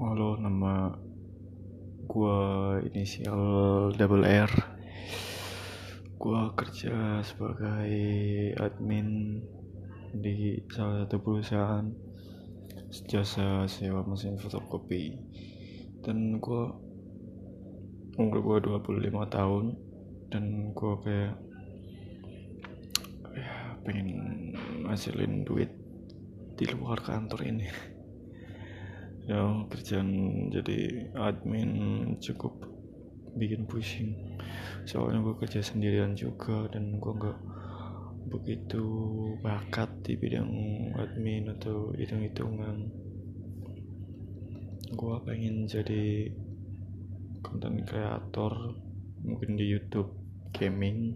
Halo, nama gua inisial double R. Gua kerja sebagai admin di salah satu perusahaan jasa sewa mesin fotokopi. Dan gua umur gua 25 tahun dan gua kayak ya pengen ngasilin duit di luar kantor ini ya kerjaan jadi admin cukup bikin pusing. Soalnya gue kerja sendirian juga dan gue nggak begitu bakat di bidang admin atau hitung-hitungan. Gue pengen jadi konten kreator mungkin di YouTube gaming.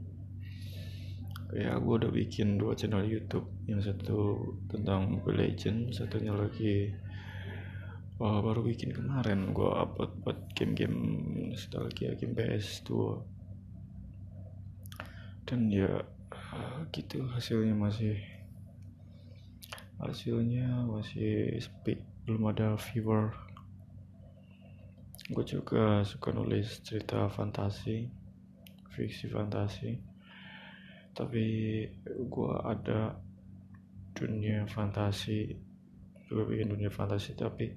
Ya gue udah bikin dua channel YouTube. Yang satu tentang Mobile Legend satunya lagi Wah, baru bikin kemarin gue upload buat game-game nostalgia game PS2 dan ya gitu hasilnya masih hasilnya masih sepi belum ada viewer. Gue juga suka nulis cerita fantasi fiksi fantasi. Tapi gue ada dunia fantasi juga bikin dunia fantasi tapi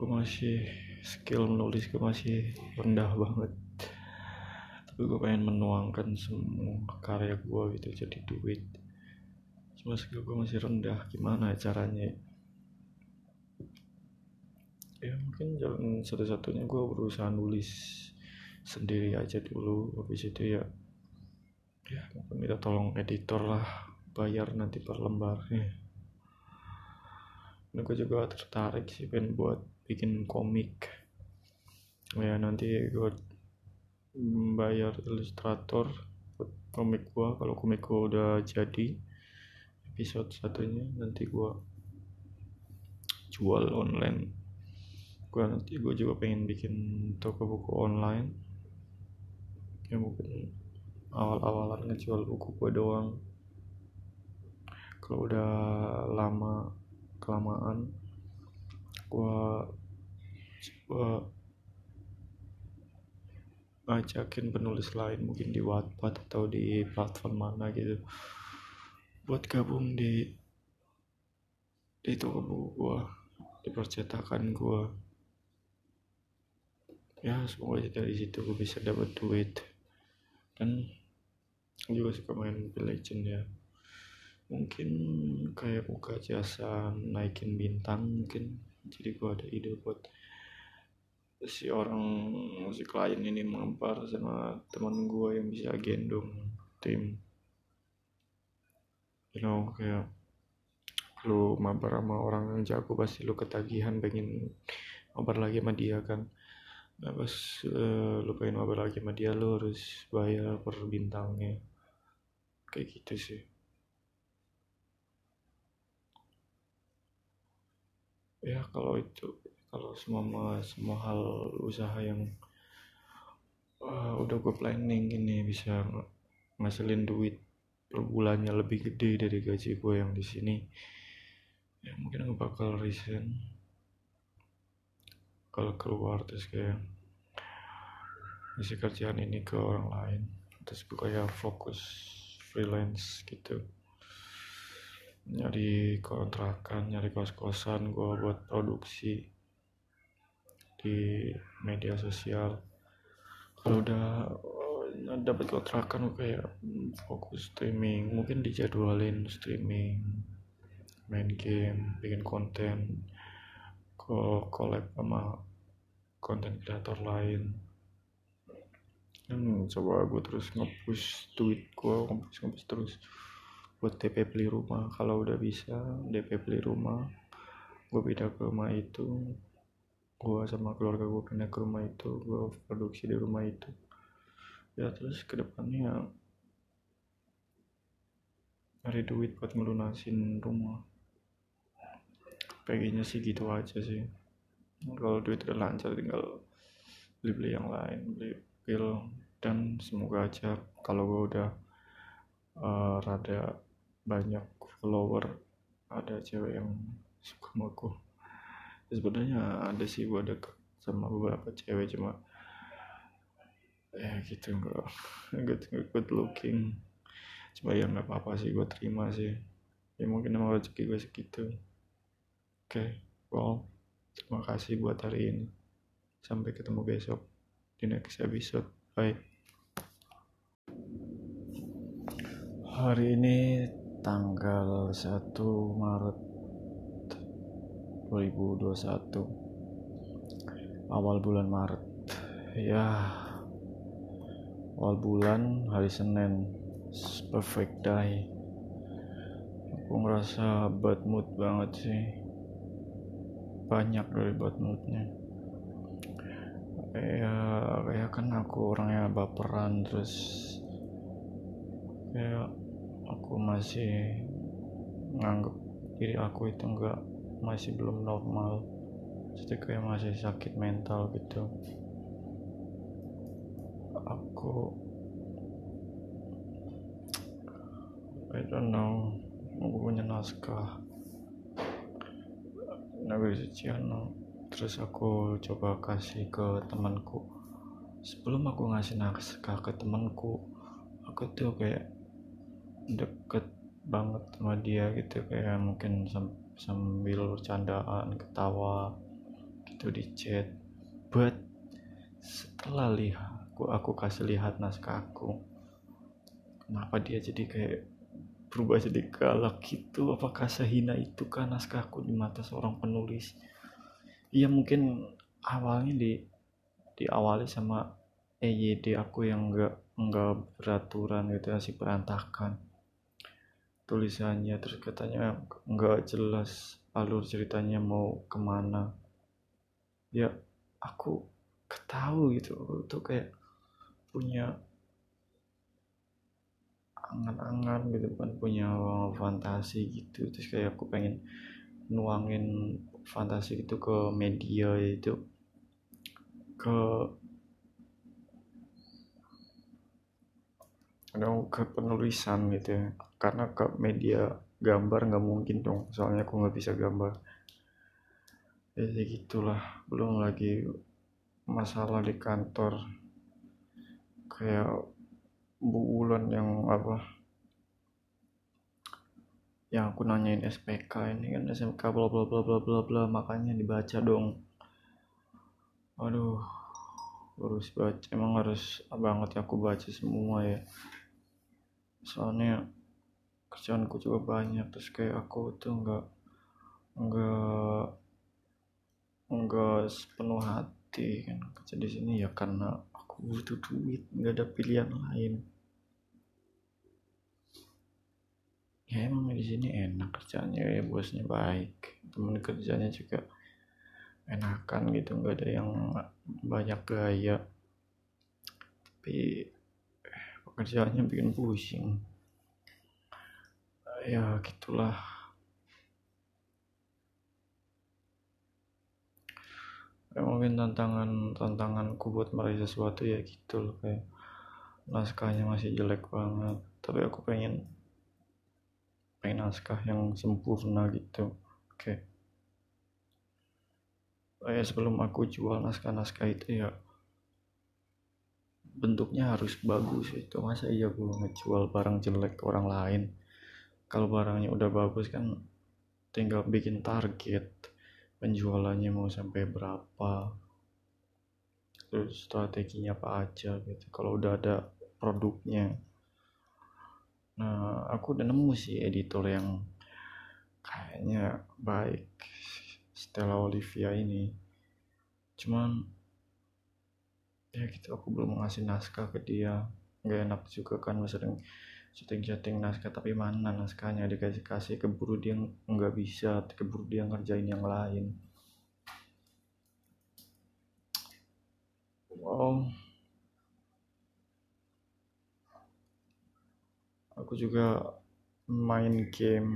gue masih skill menulis gue masih rendah banget. Tapi gue pengen menuangkan semua karya gue gitu jadi duit. Cuma skill gue masih rendah gimana caranya? Ya mungkin jalan satu-satunya gue berusaha nulis sendiri aja dulu. Habis itu ya ya mungkin minta tolong editor lah bayar nanti per lembarnya. Ini gue juga tertarik sih pengen buat bikin komik. Ya nanti gue bayar ilustrator komik gue kalau komik gue udah jadi episode satunya nanti gue jual online. Gue nanti gue juga pengen bikin toko buku online. Ya mungkin awal-awalan ngejual buku gue doang. Kalau udah lama kelamaan gue ngajakin penulis lain mungkin di Wattpad atau di platform mana gitu. Buat gabung di di toko buku gua di percetakan gua. Ya semoga dari situ gue bisa dapat duit. Dan juga suka main Mobile Legend ya. Mungkin kayak buka jasa naikin bintang mungkin. Jadi gue ada ide buat si orang si klien ini mampar sama teman gue yang bisa gendong tim. You know kayak lu mabar sama orang yang jago pasti lu ketagihan pengen mabar lagi sama dia kan? Nah pas uh, lu pengen mabar lagi sama dia lu harus bayar per bintangnya. Kayak gitu sih. Ya kalau itu kalau semua semua hal usaha yang uh, udah gue planning ini bisa ngasilin duit per bulannya lebih gede dari gaji gue yang di sini ya mungkin gue bakal resign. Kalau keluar terus kayak isi kerjaan ini ke orang lain terus gue kayak fokus freelance gitu. Nyari kontrakan nyari kos-kosan gue buat produksi di media sosial. Kalau udah uh, dapat kontrakan kayak fokus streaming. Mungkin dijadwalin streaming main game bikin konten ko collab sama konten kreator lain. Dan coba gue terus ngepush tweet gue ngepush ngepush terus buat DP beli rumah. Kalau udah bisa DP beli rumah gue pindah ke rumah itu gue sama keluarga gue pindah ke rumah itu gue produksi di rumah itu. Ya terus ke depannya cari duit buat ngelunasin rumah. Pengennya sih gitu aja sih. Kalau duit udah lancar tinggal beli-beli yang lain beli pil dan semoga aja kalau gue udah uh, rada banyak follower ada cewek yang suka sama sebenarnya ada sih gue deket sama beberapa cewek cuma ya gitu enggak good, good looking. Cuma ya nggak apa-apa sih gue terima sih. Ya mungkin emang rezeki gue segitu. Oke okay, well terima kasih buat hari ini. Sampai ketemu besok di next episode. Bye. Hari ini tanggal 1 Maret 2021 awal bulan Maret. Ya. Awal bulan hari Senin. Perfect day. Aku ngerasa bad mood banget sih. Banyak dari bad moodnya. Ya kayak kan aku orangnya baperan terus kayak aku masih nganggep diri aku itu enggak masih belum normal. Jadi kayak masih sakit mental gitu. Aku I don't know. Aku punya naskah. Nabi Suciano terus aku coba kasih ke temanku. Sebelum aku ngasih naskah ke temanku aku tuh kayak deket banget sama dia gitu. Kayak mungkin sambil bercandaan ketawa gitu di chat. But setelah lihat aku aku kasih lihat naskahku kenapa dia jadi kayak berubah jadi galak gitu? Apakah sehina itu kan naskahku di mata seorang penulis? Iya mungkin awalnya di diawali sama EYD aku yang enggak enggak beraturan gitu masih berantakan tulisannya terus katanya nggak jelas alur ceritanya mau ke mana. Ya aku ketahu gitu tuh kayak punya angan-angan gitu kan punya fantasi gitu. Terus kayak aku pengen nuangin fantasi itu ke media itu ke ke penulisan gitu ya. Karena ke media gambar nggak mungkin dong. Soalnya aku nggak bisa gambar. Jadi gitulah. Belum lagi masalah di kantor. Kayak Bu Ulan yang apa? Yang aku nanyain SPK ini kan SMK bla bla bla bla bla bla makanya dibaca dong. Aduh harus baca. Emang harus banget ya aku baca semua ya soalnya kerjaanku juga banyak terus kayak aku tuh nggak nggak nggak sepenuh hati kan kerja di sini ya karena aku butuh duit nggak ada pilihan lain. Ya emang di sini enak kerjanya ya bosnya baik teman kerjanya juga enakan gitu nggak ada yang banyak gaya. Tapi pekerjaannya bikin pusing. Ya gitulah. Ya, mungkin tantangan tantanganku buat meraih sesuatu ya gitu loh kayak naskahnya masih jelek banget. Tapi aku pengen pengen naskah yang sempurna gitu. Oke. Okay. ya sebelum aku jual naskah-naskah itu ya bentuknya harus bagus itu. Masa iya gue ngejual barang jelek ke orang lain? Kalau barangnya udah bagus kan tinggal bikin target penjualannya mau sampai berapa terus strateginya apa aja gitu. Kalau udah ada produknya. Nah aku udah nemu sih editor yang kayaknya baik Stella Olivia ini. Cuman ya gitu aku belum ngasih naskah ke dia. Nggak enak juga kan sering setting-setting naskah tapi mana naskahnya? Dikasih kasih keburu dia nggak bisa keburu dia ngerjain yang lain. Wow. Aku juga main game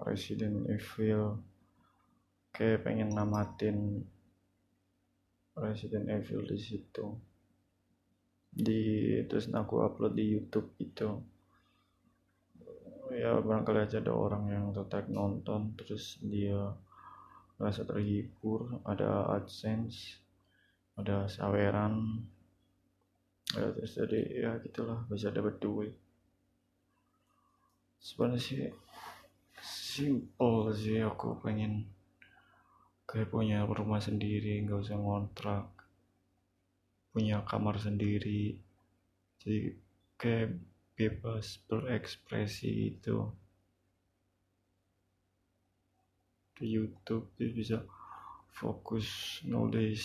Resident Evil. Kayak pengen namatin Resident Evil di situ. Di terus aku upload di YouTube itu. Ya barangkali aja ada orang yang tertarik nonton terus dia merasa terhibur ada adsense ada saweran. Ya terus jadi ya gitulah bisa dapat duit. Sebenarnya sih simple sih aku pengen kayak punya rumah sendiri nggak usah ngontrak. Punya kamar sendiri. Jadi kayak bebas berekspresi itu di YouTube jadi bisa fokus nulis.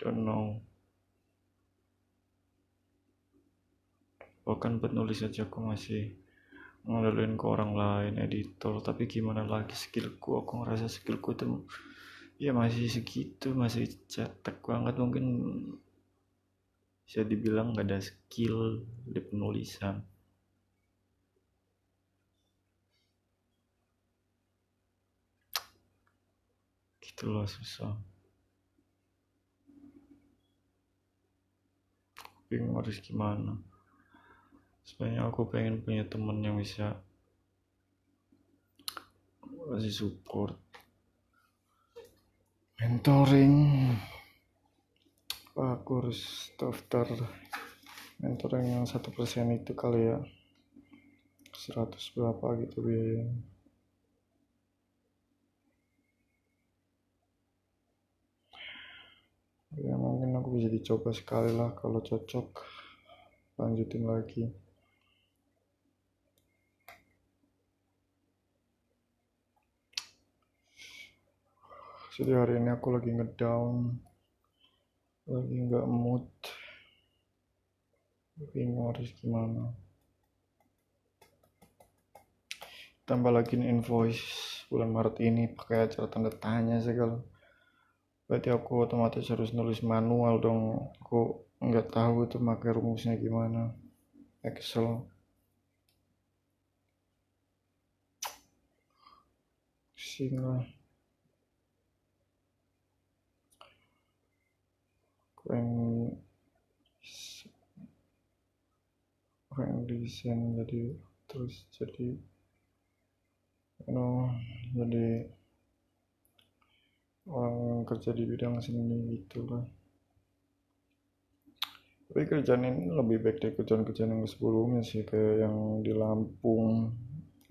Don't know. Bahkan penulis aja aku masih ngelaluin ke orang lain editor. Tapi gimana lagi skillku? Aku ngerasa skillku tuh ya masih segitu masih cetek banget. Mungkin bisa dibilang gak ada skill di penulisan. Gitu loh susah. Bingung harus gimana sebenarnya aku pengen punya temen yang bisa kasih support. Mentoring. Aku harus daftar mentoring yang satu persen itu kali ya. Seratus berapa gitu biaya ya mungkin aku bisa dicoba sekali lah kalau cocok. Lanjutin lagi jadi hari ini aku lagi ngedown lagi nggak mood bingung harus gimana. Tambah lagi invoice bulan Maret ini pakai acara tanda tanya segala berarti aku otomatis harus nulis manual dong. Aku nggak tahu itu pakai rumusnya gimana. Excel. Pusing pengen desain jadi terus jadi you know, jadi orang kerja di bidang seni gitu lah. Tapi kerjaan ini lebih baik dari kerjaan-kerjaan yang sebelumnya sih kayak yang di Lampung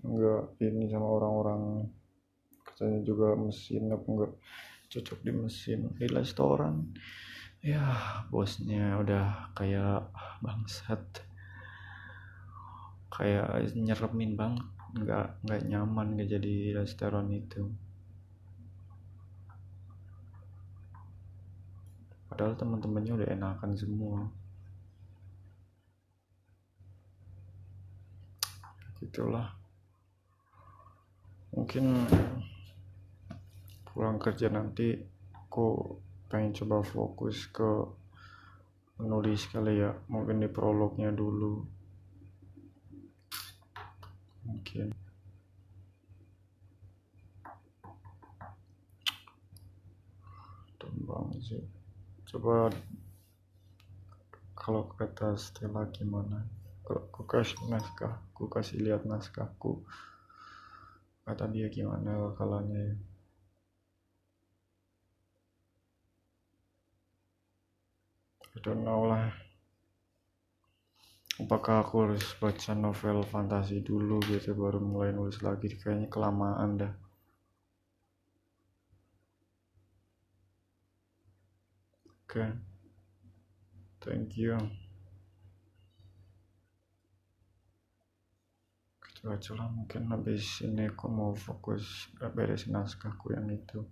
enggak ini sama orang-orang kerjanya juga mesin apa enggak cocok di mesin di restoran ya bosnya udah kayak bangsat. Kayak nyeremin banget nggak nggak nyaman nggak jadi restoran itu. Padahal teman-temannya udah enakan semua. Gitulah mungkin pulang kerja nanti aku pengen coba fokus ke menulis kali ya mungkin di prolognya dulu. Mungkin. Tembang sih. Coba kalau kata Stella gimana? Kalau aku kasih naskah aku kasih lihat naskahku kata dia gimana kalanya ya don't know lah. Apakah aku harus baca novel fantasi dulu gitu baru mulai nulis lagi? Kayaknya kelamaan dah. Oke. Okay. thank you. Gitu aja lah mungkin habis ini aku mau fokus beresin naskahku yang itu